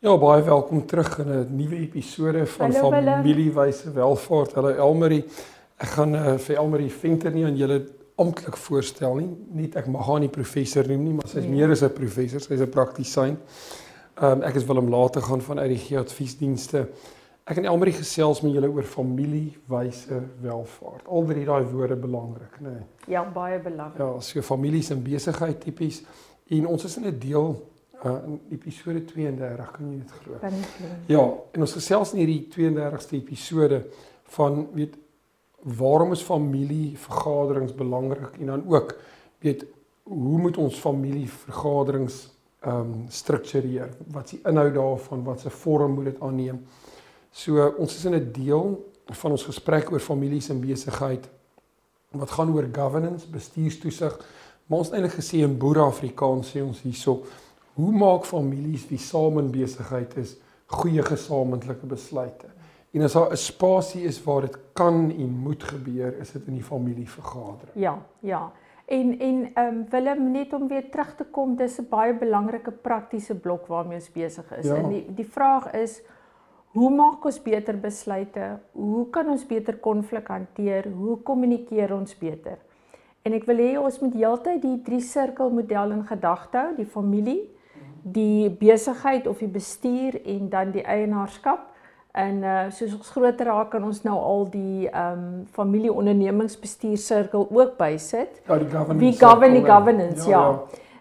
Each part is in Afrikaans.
Ja, baie welkom terug in 'n nuwe episode van Hallo. Familiewyse Welvaart. Hallo Elmarie. Ek gaan uh, vir Elmarie Venter nie aan julle amptelik voorstel nie. Net ek mag haar nie professor noem nie, maar sy is Nee. meer as 'n professor, sy is 'n praktisyn. Ehm um, ek is Willem Later gaan van RG Adviesdienste. Ek en Elmarie gesels met julle oor familiewyse welvaart. Al drie daai woorde belangrik, nê. Nee. Ja, baie belangrik. Ja, so families en besigheid tipies. En ons is in 'n deel uh, in episode 32, kan jy dit glo? Kan nie glo. Ja, en ons gesels in hierdie 32ste episode van weet waarom is familievergaderings belangrik en dan ook weet hoe moet ons familievergaderings ehm um, struktureer? Wat is die inhoud daarvan? Wat se vorm moet dit aanneem? So ons is in 'n deel van ons gesprek oor families en besigheid wat gaan oor governance, bestuurstoesig. Maar ons het eintlik gesê in Boere Afrikaans sê ons hierso, hoe maak families wie saam in besigheid is goeie gesamentlike besluite? En as daar 'n spasie is waar dit kan en moet gebeur, is dit in die familievergadering. Ja, ja. En en ehm um, Willem net om weer terug te kom, dis 'n baie belangrike praktiese blok waarmee ons besig is. Ja. En die die vraag is hoe maak ons beter besluite? Hoe kan ons beter konflik hanteer? Hoe kommunikeer ons beter? En ek wil hê ons moet heeltyd die drie sirkel model in gedagte hou, die familie, die besigheid of die bestuur en dan die eienaarskap. En uh soos ons groter raak kan ons nou al die ehm um, familie-ondernemingsbestuur sirkel ook bysit. Ja, die governance. Govern die circle, governance, ja.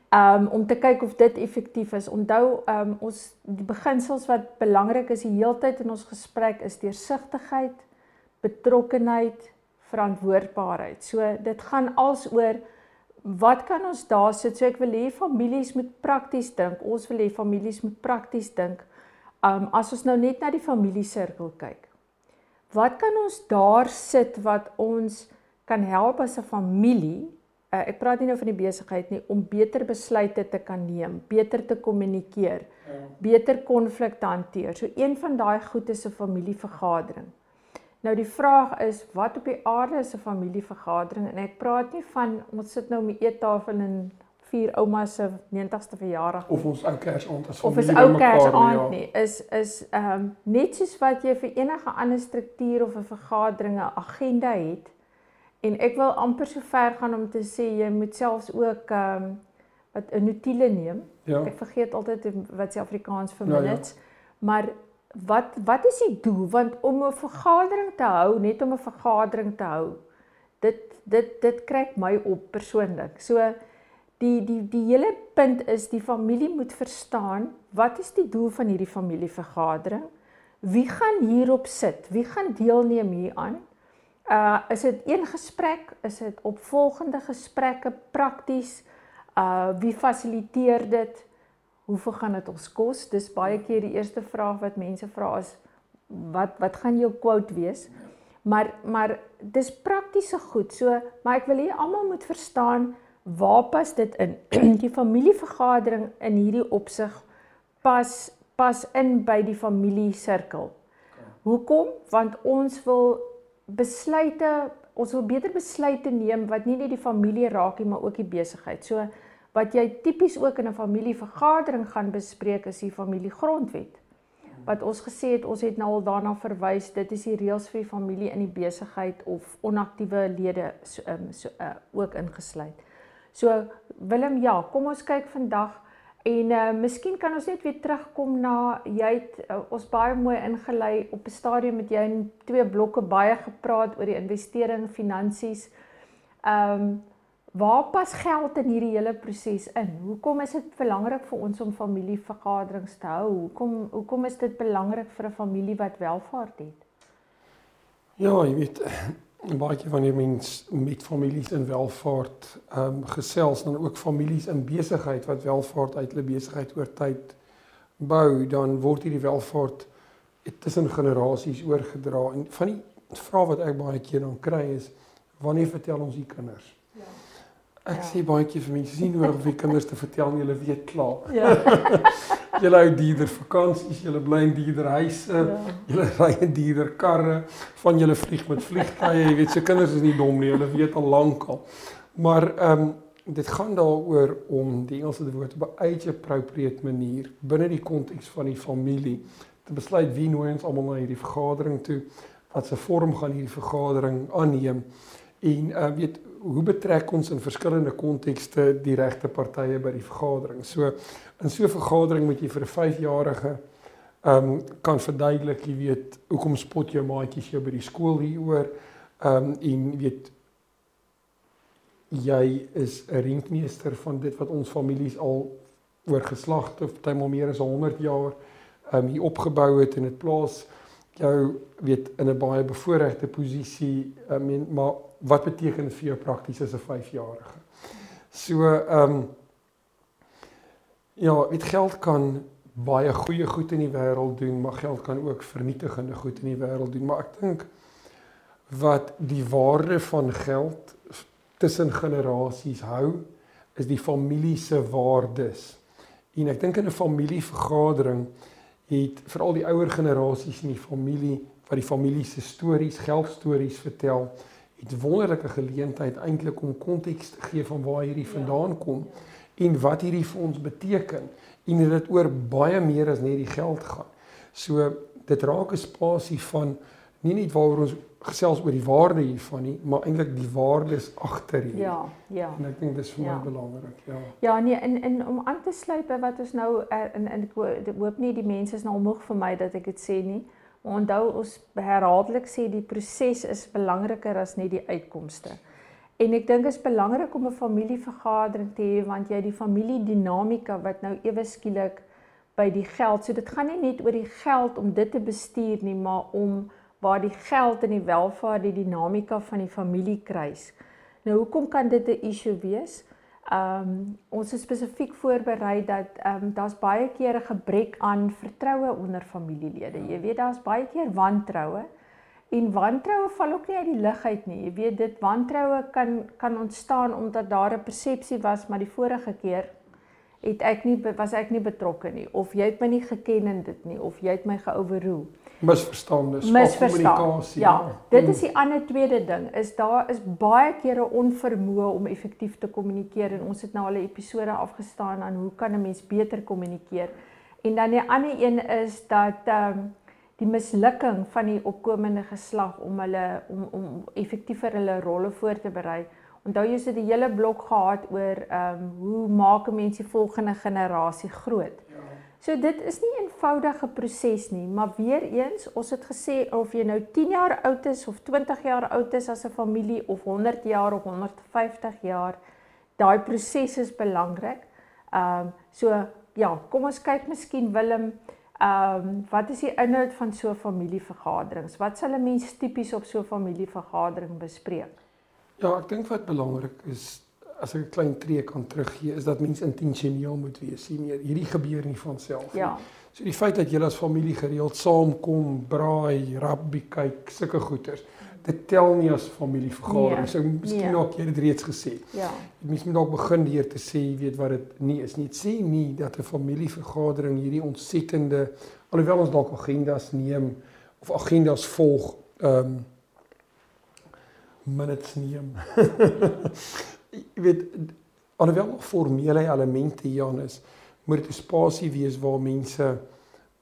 Ehm um, om te kyk of dit effektief is. Onthou ehm um, ons die beginsels wat belangrik is die heeltyd in ons gesprek is deursigtigheid, betrokkenheid, verantwoordbaarheid. So dit gaan als oor wat kan ons daar sit? So ek wil hê families moet prakties dink. Ons wil hê families moet prakties dink. Um as ons nou net na die familiesirkel kyk. Wat kan ons daar sit wat ons kan help as 'n familie? Uh, ek praat nie nou van die besigheid nie om beter besluite te kan neem, beter te kommunikeer, beter konflik te hanteer. So een van daai goed is 'n familievergadering. Nou die vraag is wat op die aarde is 'n familievergadering en ek praat nie van ons sit nou om die eettafel en vier ouma se 90ste verjaardag Of ons ou Kersaand as of is familie ou Kersaand ja. nie is is ehm um, net soos wat jy vir enige ander struktuur of 'n vergadering 'n agenda het en ek wil amper so ver gaan om te sê jy moet selfs ook ehm um, wat 'n notule neem Ja. Ek vergeet altyd wat se Afrikaans vir Ja, ja. minutes. Maar wat wat is die doel? Want om 'n vergadering te hou, net om 'n vergadering te hou, dit dit dit kry my op persoonlik. So die die die hele punt is die familie moet verstaan wat is die doel van hierdie familievergadering? Wie gaan hierop sit? Wie gaan deelneem hieraan? Uh is dit een gesprek? Is dit opvolgende gesprekke prakties? Uh wie fasiliteer dit? Hoeveel gaan dit ons kos? Dis baie keer die eerste vraag wat mense vra is wat wat gaan jou quote wees? Maar maar dis praktiese goed. So, maar ek wil hê almal moet verstaan waar pas dit in? die familievergadering in hierdie opsig pas pas in by die familiesirkel. Hoekom? Want ons wil besluite, ons wil beter besluite neem wat nie net die familie raak nie, maar ook die besigheid. So wat jy tipies ook in 'n familievergadering gaan bespreek is die familiegrondwet. Wat ons gesê het, ons het nou al daarna verwys, dit is die reëls vir die familie in die besigheid of onaktiewe lede so, um, so uh, ook ingesluit. So Willem, ja, kom ons kyk vandag en uh, miskien kan ons net weer terugkom na jy het uh, ons baie mooi ingelei op 'n stadium met jou in twee blokke baie gepraat oor die investering, finansies. Ehm um, waar pas geld in hierdie hele proses in? Hoekom is dit belangrik vir ons om familievergaderings te hou? Hoekom hoekom is dit belangrik vir 'n familie wat welvaart het? Ja, jy weet baie keer wanneer mens met families in welvaart ehm um, gesels dan ook families in besigheid wat welvaart uit hulle besigheid oor tyd bou, dan word hierdie welvaart tussen generasies oorgedra en van die vrae wat ek baie keer dan kry is wanneer vertel ons die kinders? Ja. Ek ja. sê baie keer vir mense sien nodig om vir kinders te vertel nie, hulle weet klaar. Ja. julle hou dierder vakansies, julle bly in dierder huise, ja. julle ry in dierder karre, van julle vlieg met vliegtye, jy weet se kinders is nie dom nie, hulle weet al lank al. Maar ehm um, dit gaan daaroor om die Engelse woord op 'n age appropriate manier binne die konteks van die familie te besluit wie nooi ons almal na hierdie vergadering toe, wat se vorm gaan hierdie vergadering aanneem en uh, weet hoe betrek ons in verskillende kontekste die regte partye by die vergadering. So in so 'n vergadering moet jy vir 'n 5-jarige ehm um, kan verduidelik, jy weet, hoekom spot jou maatjies jou by die skool hieroor. Ehm um, en weet jy is 'n renkmeester van dit wat ons families al oor geslagte of tyd maar meer as 100 jaar ehm um, hier opgebou het en dit plaas jou weet in 'n baie bevoordeelde posisie. I mean, maar wat beteken dit vir jou prakties as 'n 5-jarige? So ehm um, ja, dit geld kan baie goeie goed in die wêreld doen, maar geld kan ook vernietigende goed in die wêreld doen, maar ek dink wat die waarde van geld tussen generasies hou is die familie se waardes. En ek dink in 'n familievergadering het veral die ouer generasies in die familie wat die familie se stories, geldstories vertel, het wonderlike geleentheid eintlik om konteks te gee van waar hierdie vandaan kom en wat hierdie vir ons beteken en dit oor baie meer as net die geld gaan. So dit raak 'n spasie van nie net waaroor ons gesels oor die waarde hiervan nie, maar eintlik die waardes agter hier. Ja, ja. En ek dink dis vir ja. my belangrik, ja. Ja, nee, en en om aan te sluit by wat ons nou in in ek hoop nie die mense is nou moeg vir my dat ek dit sê nie. Onthou ons herhaaldelik sê die proses is belangriker as net die uitkomste. En ek dink dit is belangrik om 'n familievergadering te hê want jy die familiedinamika wat nou ewe skielik by die geld. So dit gaan nie net oor die geld om dit te bestuur nie, maar om waar die geld en die welvaart die dinamika van die familie kruis. Nou hoekom kan dit 'n issue wees? Ehm um, ons is spesifiek voorberei dat ehm um, daar's baie keer 'n gebrek aan vertroue onder familielede. Jy weet daar's baie keer wantroue en wantroue val ook nie uit die lug uit nie. Jy weet dit wantroue kan kan ontstaan omdat daar 'n persepsie was maar die vorige keer het ek nie was ek nie betrokke nie of jy het my nie geken in dit nie of jy het my geoverrule misverstaan is kommunikasie. Ja, dit is die ander tweede ding is daar is baie kere onvermoë om effektief te kommunikeer en ons het nou al 'n episode afgestaan aan hoe kan 'n mens beter kommunikeer. En dan die ander een is dat ehm um, die mislukking van die opkomende geslag om hulle om om effektiever hulle rolle voor te berei. Onthou jy het 'n hele blok gehad oor ehm um, hoe maak 'n mens die volgende generasie groot? So dit is nie 'n eenvoudige proses nie, maar weer eens, ons het gesê of jy nou 10 jaar oud is of 20 jaar oud is as 'n familie of 100 jaar of 150 jaar, daai proses is belangrik. Ehm um, so ja, kom ons kyk miskien Willem, ehm um, wat is die inhoud van so 'n familievergaderings? Wat sal 'n mens tipies op so 'n familievergadering bespreek? Ja, ek dink wat belangrik is as ek 'n klein tree kan teruggee is dat mens intentioneel moet wees. Sien meer, hierdie gebeur nie van self nie. Ja. So die feit dat julle as familie gereeld saamkom, braai, rugby kyk, sulke goeters. Dit tel nie as familievergadering. Nee, so miskien nee. ook jy het reeds gesê. Ja. Mens moet dalk begin deur te sê, weet wat dit nie is nie. Dit sê nie dat 'n familievergadering hierdie ontsettende alhoewel ons dalk agendas neem of agendas volg, ehm um, minutes neem. jy weet alhoewel formele elemente hierin is, moet dit 'n spasie wees waar mense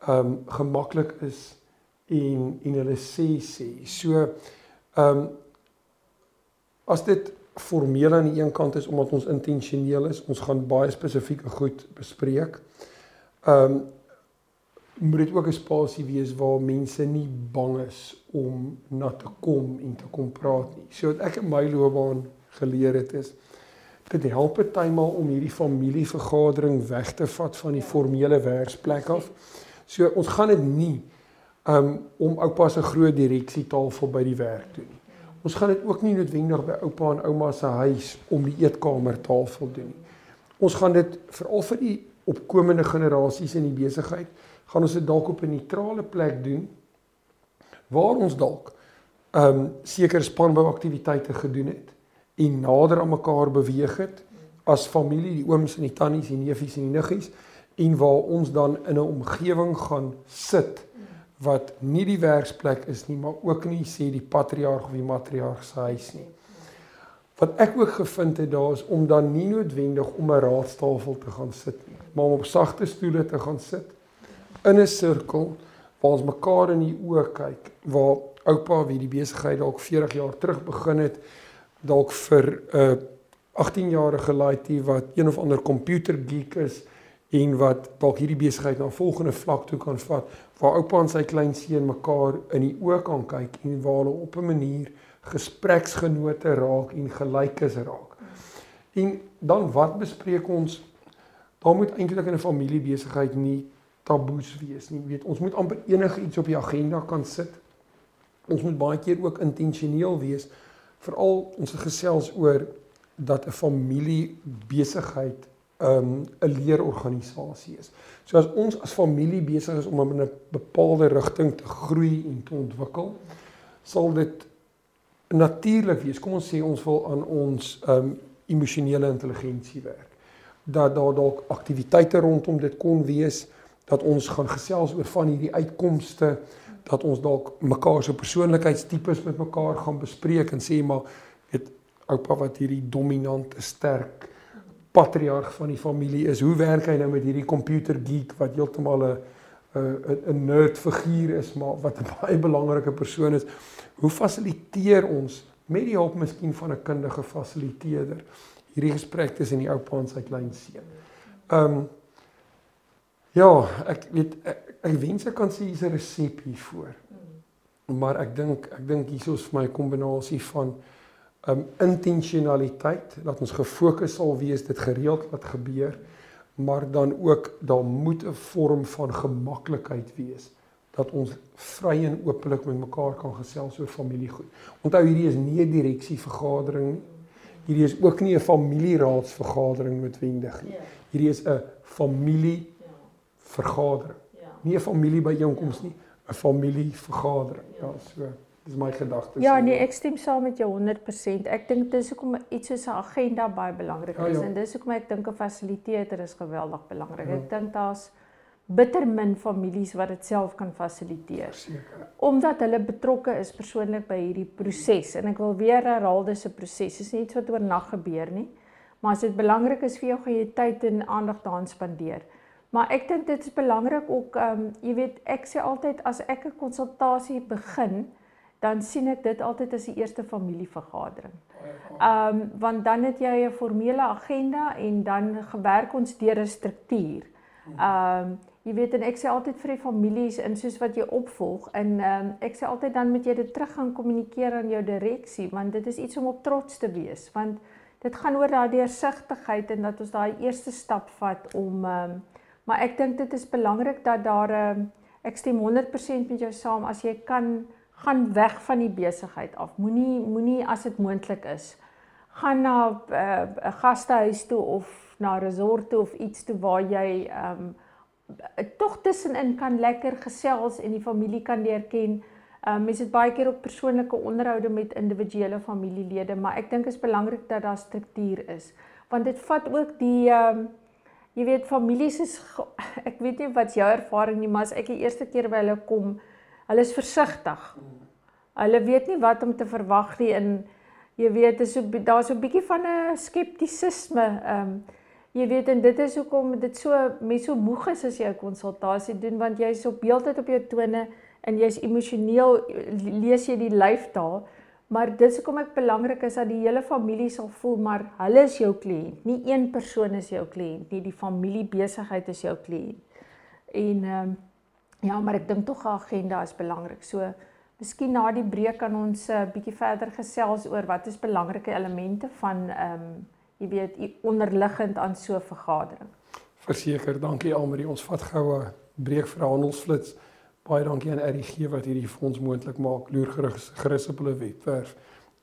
ehm um, gemaklik is en en hulle sê sê. So ehm um, as dit formeel aan die een kant is omdat ons intentioneel is, ons gaan baie spesifieke goed bespreek. Ehm um, moet dit ook 'n spasie wees waar mense nie bang is om na te kom en te kom praat nie. So wat ek in my loopbaan geleer het is dit help partymal om hierdie familievergadering weg te vat van die formele werksplek af. So ons gaan dit nie um om oupa se groot direksietafel by die werk doen nie. Ons gaan dit ook nie noodwendig by oupa en ouma se huis om die eetkamertafel doen nie. Ons gaan dit veral vir die opkomende generasies in die besigheid, gaan ons dit dalk op 'n neutrale plek doen waar ons dalk um, sekere spanbouaktiwiteite gedoen het en nader aan mekaar beweeg het as familie, die ooms en die tannies, die neefies en die niggies en waar ons dan in 'n omgewing gaan sit wat nie die werksplek is nie, maar ook nie sê die patriarg of die matriarg se huis nie. Wat ek ook gevind het daar is om dan nie noodwendig om 'n raadstafel te gaan sit nie, maar om op sagte stoele te gaan sit in 'n sirkel waar ons mekaar in die oë kyk, waar oupa wie die besigheid dalk 40 jaar terug begin het, dalk vir 'n uh, 18-jarige laaitie wat een of ander komputer geek is en wat dalk hierdie besigheid na 'n volgende vlak toe kan vat waar oupa en sy kleinseun mekaar in die oë kan kyk en waar hulle op 'n manier gespreksgenote raak en gelykes raak. En dan wat bespreek ons? Daar moet eintlik in 'n familiebesigheid nie taboes wees nie. Jy weet, ons moet amper enige iets op die agenda kan sit. Ons moet baie keer ook intentioneel wees veral ons gesels oor dat 'n familie besigheid um, 'n leerorganisasie is. So as ons as familie besig is om in 'n bepaalde rigting te groei en te ontwikkel, sal dit natuurlik wees. Kom ons sê ons wil aan ons um emosionele intelligensie werk. Dat daar dalk aktiwiteite rondom dit kon wees dat ons gaan gesels oor van hierdie uitkomste dat ons dalk mekaar se persoonlikheidstipes met mekaar gaan bespreek en sê maar weet oupa wat hierdie dominante sterk patriarg van die familie is. Hoe werk hy nou met hierdie computer geek wat heeltemal 'n 'n 'n nerd figuur is, maar wat 'n baie belangrike persoon is. Hoe fasiliteer ons met die hulp miskien van 'n kundige fasiliteerder hierdie gesprek tussen die oupa en sy klein seun. Ehm um, Ja, ek weet ek, ek wens ek kan sê hier's 'n resep hiervoor. Maar ek dink ek dink hier is vir my 'n kombinasie van um intentionaliteit dat ons gefokus sal wees dit gereeld wat gebeur maar dan ook daar moet 'n vorm van gemaklikheid wees dat ons vry en openlik met mekaar kan gesels oor familiegoed. Onthou hierdie is nie 'n direksievergadering nie. Hierdie is ook nie 'n familieraadsvergadering noodwendig nie. Ja. Hierdie is 'n familie vergadering. Nie 'n familiebyeenkoms nie, 'n familievergadering. Ja, so Dis my gedagtes. Ja, nee, ek stem saam met jou 100%. Ek dink dis hoekom iets soos 'n agenda baie belangrik is ja, ja. en dis hoekom ek dink 'n fasiliteerder is geweldig belangrik. Ja. Ek dink daar's bitter min families wat dit self kan fasiliteer. Seker. Omdat hulle betrokke is persoonlik by hierdie proses en ek wil weer herhaal dis 'n proses. Dit is nie iets wat oornag gebeur nie. Maar as dit belangrik is vir jou, gaan jy tyd en aandag daaraan spandeer. Maar ek dink dit is belangrik ook ehm um, jy weet ek sê altyd as ek 'n konsultasie begin, dan sien ek dit altyd as die eerste familievergadering. Ehm um, want dan het jy 'n formele agenda en dan gewerk ons deur 'n struktuur. Ehm um, jy weet en ek sê altyd vir die families in soos wat jy opvolg en ehm um, ek sê altyd dan moet jy dit terug gaan kommunikeer aan jou direksie want dit is iets om op trots te wees want dit gaan oor daai deursigtigheid en dat ons daai eerste stap vat om ehm um, maar ek dink dit is belangrik dat daar 'n ehm, ek stem 100% met jou saam as jy kan gaan weg van die besigheid af. Moenie moenie as dit moontlik is, gaan na eh, 'n uh, gastehuis toe of na 'n resort toe of iets toe waar jy ehm um, tog tussenin kan lekker gesels en die familie kan leer ken. Ehm um, mense het baie keer ook persoonlike onderhoude met individuele familielede, maar ek dink is belangrik dat daar struktuur is, want dit vat ook die ehm um, jy weet families is ek weet nie wat jou ervaring nie, maar as ek die eerste keer by hulle kom, Hulle is versigtig. Hulle weet nie wat om te verwag nie en jy weet is so daar's so 'n bietjie van 'n skeptisisme. Ehm um, jy weet en dit is hoekom dit so mense so moeg is as jy 'n konsultasie doen want jy's op heeltyd op jou tone en jy's emosioneel lees jy die lyftaal. Maar dit is hoekom ek belangrik is dat die hele familie sal voel maar hulle is jou kliënt. Nie een persoon is jou kliënt nie, die familie besigheid is jou kliënt. En ehm um, Ja, maar ek dink tog 'n agenda is belangrik. So, miskien na die breek kan ons 'n uh, bietjie verder gesels oor wat is belangrike elemente van ehm um, jy weet, onderliggend aan so 'n vergadering. Verseker, dankie Almarie. Ons vat gou 'n breek vir handelsflits. Baie dankie aan RGG wat hierdie fonds moontlik maak. Loer gerus gerus op hulle webwerf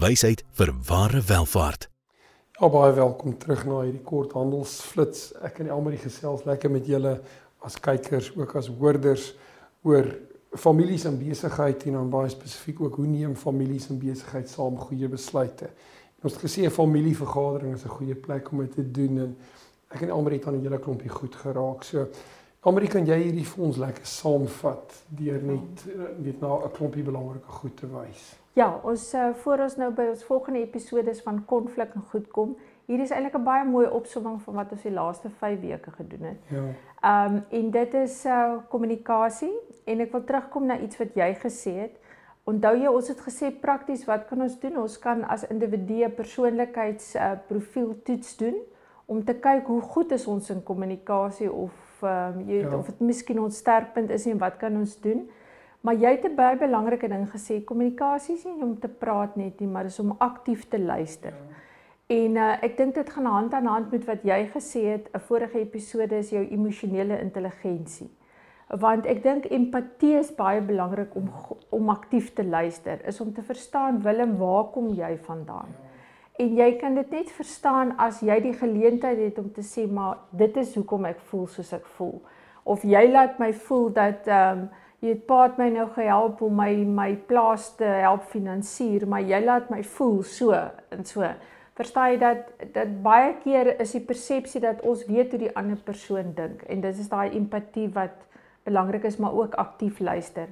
Wysheid vir ware welvaart. Ja, baie welkom terug na hierdie kort handelsflits. Ek en Elmarie gesels lekker met julle as kykers, ook as hoorders oor families en besigheid en dan baie spesifiek ook hoe neem families en besigheid saam goeie besluite. En ons het gesê 'n familievergadering is 'n goeie plek om dit te doen en ek en Elmarie het aan hele klompie goed geraak. So Elmarie, kan jy hierdie vir ons lekker saamvat deur net weet na 'n klompie belangrike goed te wys? Ja, ons uh, voor ons nou by ons volgende episodes van konflik en goed kom. Hier is eintlik 'n baie mooi opsomming van wat ons die laaste 5 weke gedoen het. Ja. Ehm um, en dit is uh kommunikasie en ek wil terugkom na iets wat jy gesê het. Onthou jy ons het gesê prakties wat kan ons doen? Ons kan as individue persoonlikheids uh toets doen om te kyk hoe goed is ons in kommunikasie of um, jy weet ja. of dit miskien ons sterkpunt is en wat kan ons doen? Maar jy het 'n baie belangrike ding gesê, kommunikasie is nie om te praat net nie, maar is om aktief te luister. Ja. En uh, ek dink dit gaan hand aan hand met wat jy gesê het, 'n vorige episode is jou emosionele intelligensie. Want ek dink empatie is baie belangrik om om aktief te luister, is om te verstaan Willem, waar kom jy vandaan? Ja. En jy kan dit net verstaan as jy die geleentheid het om te sê, maar dit is hoekom ek voel soos ek voel. Of jy laat my voel dat ehm um, jy het paat my nou gehelp om my my plaas te help finansier, maar jy laat my voel so en so. Verstaan jy dat dat baie keer is die persepsie dat ons weet hoe die ander persoon dink en dit is daai empatie wat belangrik is, maar ook aktief luister.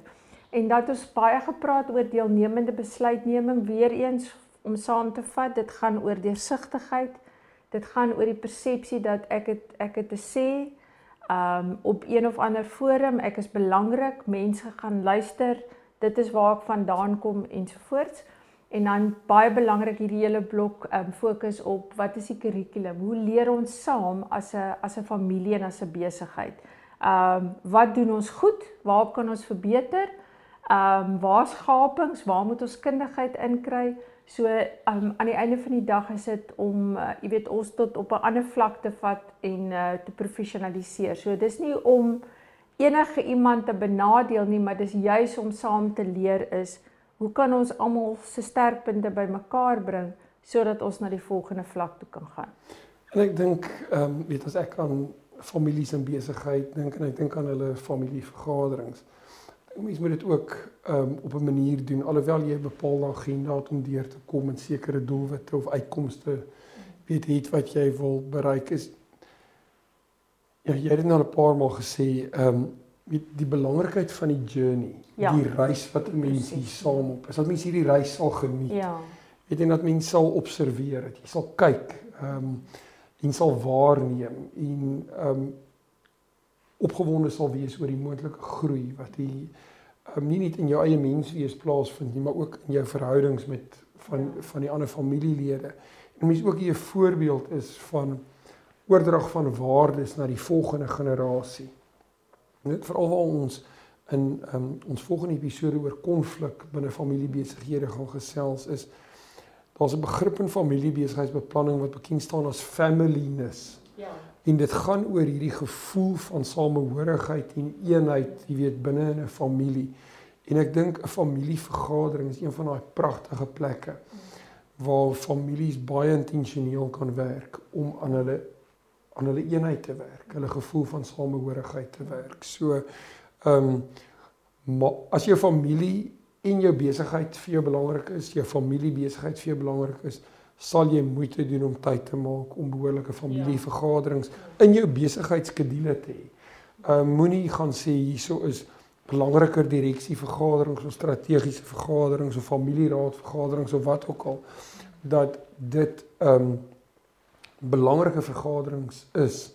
En dat ons baie gepraat oor deelnemende besluitneming weer eens om saam te vat, dit gaan oor deursigtigheid. Dit gaan oor die persepsie dat ek het ek het te sê um op een of ander forum, ek is belangrik, mense gaan luister, dit is waar ek vandaan kom ensovoorts. En dan baie belangrik hierdie hele blok um fokus op wat is die kurrikulum? Hoe leer ons saam as 'n as 'n familie en as 'n besigheid? Um wat doen ons goed? Waarop kan ons verbeter? Um waar's gapings? Waar moet ons kundigheid inkry? So um, aan die einde van die dag is dit om uh, jy weet ons tot op 'n ander vlak te vat en uh, te professionaliseer. So dis nie om enige iemand te benadeel nie, maar dis juis om saam te leer is hoe kan ons almal se sterkpunte bymekaar bring sodat ons na die volgende vlak toe kan gaan. En ek dink ehm um, weet as ek aan families en besigheid dink en ek dink aan hulle familievergaderings mens moet dit ook um, op 'n manier doen alhoewel jy 'n bepaalde agenda het om deur te kom en sekere doelwitte of uitkomste weet het wat jy wil bereik is ja jy het dit nou 'n paar maal gesê ehm um, die, die belangrikheid van die journey ja. die reis wat 'n mens hier saam op is dat mens hierdie reis sal geniet. Ja. Weet jy dat mens sal observeer dat jy sal kyk ehm um, en sal waarneem en ehm um, opgewonde sal wees oor die moontlike groei wat die um, nie net in jou eie menswees plaasvind nie, maar ook in jou verhoudings met van van die ander familielede. En mens ook hier 'n voorbeeld is van oordrag van waardes na die volgende generasie. Net veral waar ons in um, ons volgende episode oor konflik binne familiebesighede gaan gesels is daar's 'n begrip in familiebesigheidsbeplanning wat bekend staan as familyness. Ja. En dit gaan oor hierdie gevoel van samehorigheid en eenheid, jy weet, binne 'n familie. En ek dink 'n familievergadering is een van daai pragtige plekke waar families baie intentioneel kan werk om aan hulle aan hulle eenheid te werk, hulle gevoel van samehorigheid te werk. So ehm um, maar as jou familie en jou besigheid vir jou belangrik is, jou familiebesigheid vir jou belangrik is, sal jy moeite doen om tyd te maak om behoorlike familievergaderings in jou besigheidskedule te hê. Ehm uh, moenie gaan sê hierso is belangriker direksievergaderings of strategiese vergaderings of familieraadvergaderings of wat ook al dat dit ehm um, belangrike vergaderings is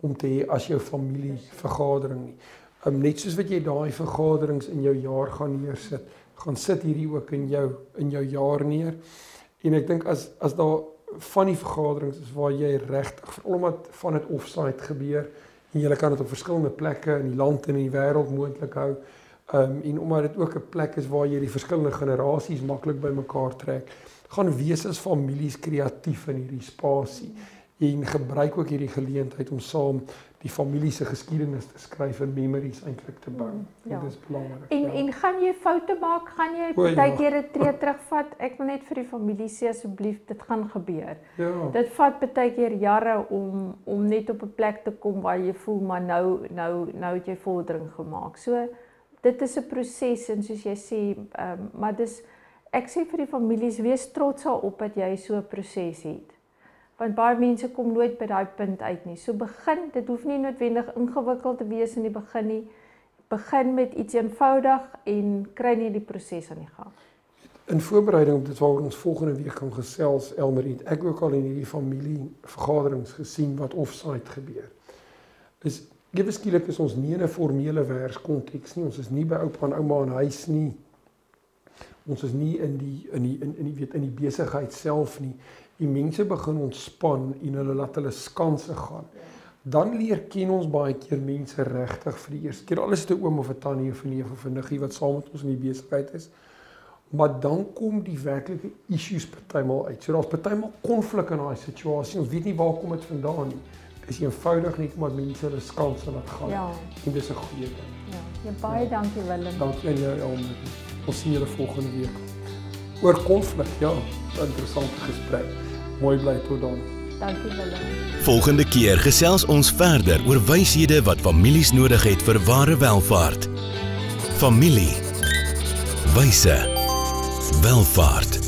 om te hê as jou familievergadering nie. Ehm um, net soos wat jy daai vergaderings in jou jaar gaan neersit, gaan sit hierdie ook in jou in jou jaar neer. En ek dink as as daar van die vergaderings is waar jy regtig veral omdat van dit offsite gebeur en jy kan dit op verskillende plekke in die land en in die wêreld moontlik hou. Ehm um, en omdat dit ook 'n plek is waar jy die verskillende generasies maklik bymekaar trek, gaan wees as families kreatief in hierdie spasie en gebruik ook hierdie geleentheid om saam die familie se geskiedenis te skryf en memories eintlik te bou. Mm, ja. Dit is belangrik. En ja. en gaan jy foute maak? Gaan jy baie keer 'n tree terugvat? Ek wil net vir die familie sê asseblief, dit gaan gebeur. Ja. Dit vat baie keer jare om om net op 'n plek te kom waar jy voel maar nou nou nou het jy vordering gemaak. So dit is 'n proses en soos jy sê, um, maar dis ek sê vir die families wees trots daarop dat jy so 'n proses het want baie mense kom nooit by daai punt uit nie. So begin, dit hoef nie noodwendig ingewikkeld te wees in die begin nie. Begin met iets eenvoudig en kry net die proses aan die gang. In voorbereiding op dit waar ons volgende week gaan gesels Elmer het ek ook al in hierdie familie vergaderings gesien wat offsite gebeur. Is ewe skielik is ons nie in 'n formele werkskonteks nie. Ons is nie by oupa en ouma in huis nie. Ons is nie in die in die in in die weet in die besigheid self nie die mense begin ontspan en hulle laat hulle skanse gaan. Dan leer ken ons baie keer mense regtig vir die eerste keer. Alles is 'n oom of 'n tannie of 'n neef of 'n niggie wat saam met ons in die besigheid is. Maar dan kom die werklike issues partymal uit. So daar's partymal konflik in daai situasie. Ons weet nie waar kom dit vandaan nie. Dit is eenvoudig net omdat mense hulle skanse laat gaan. Ja. En dis 'n goeie ding. Ja. Ja baie ja. dankie Willem. Dankie aan jou Elmer. Ons sien julle volgende week. Oor konflik, ja, interessante gesprek. Mooi bly tot dan. Dankie Willem. Volgende keer gesels ons verder oor wyshede wat families nodig het vir ware welvaart. Familie. Wyse. Welvaart.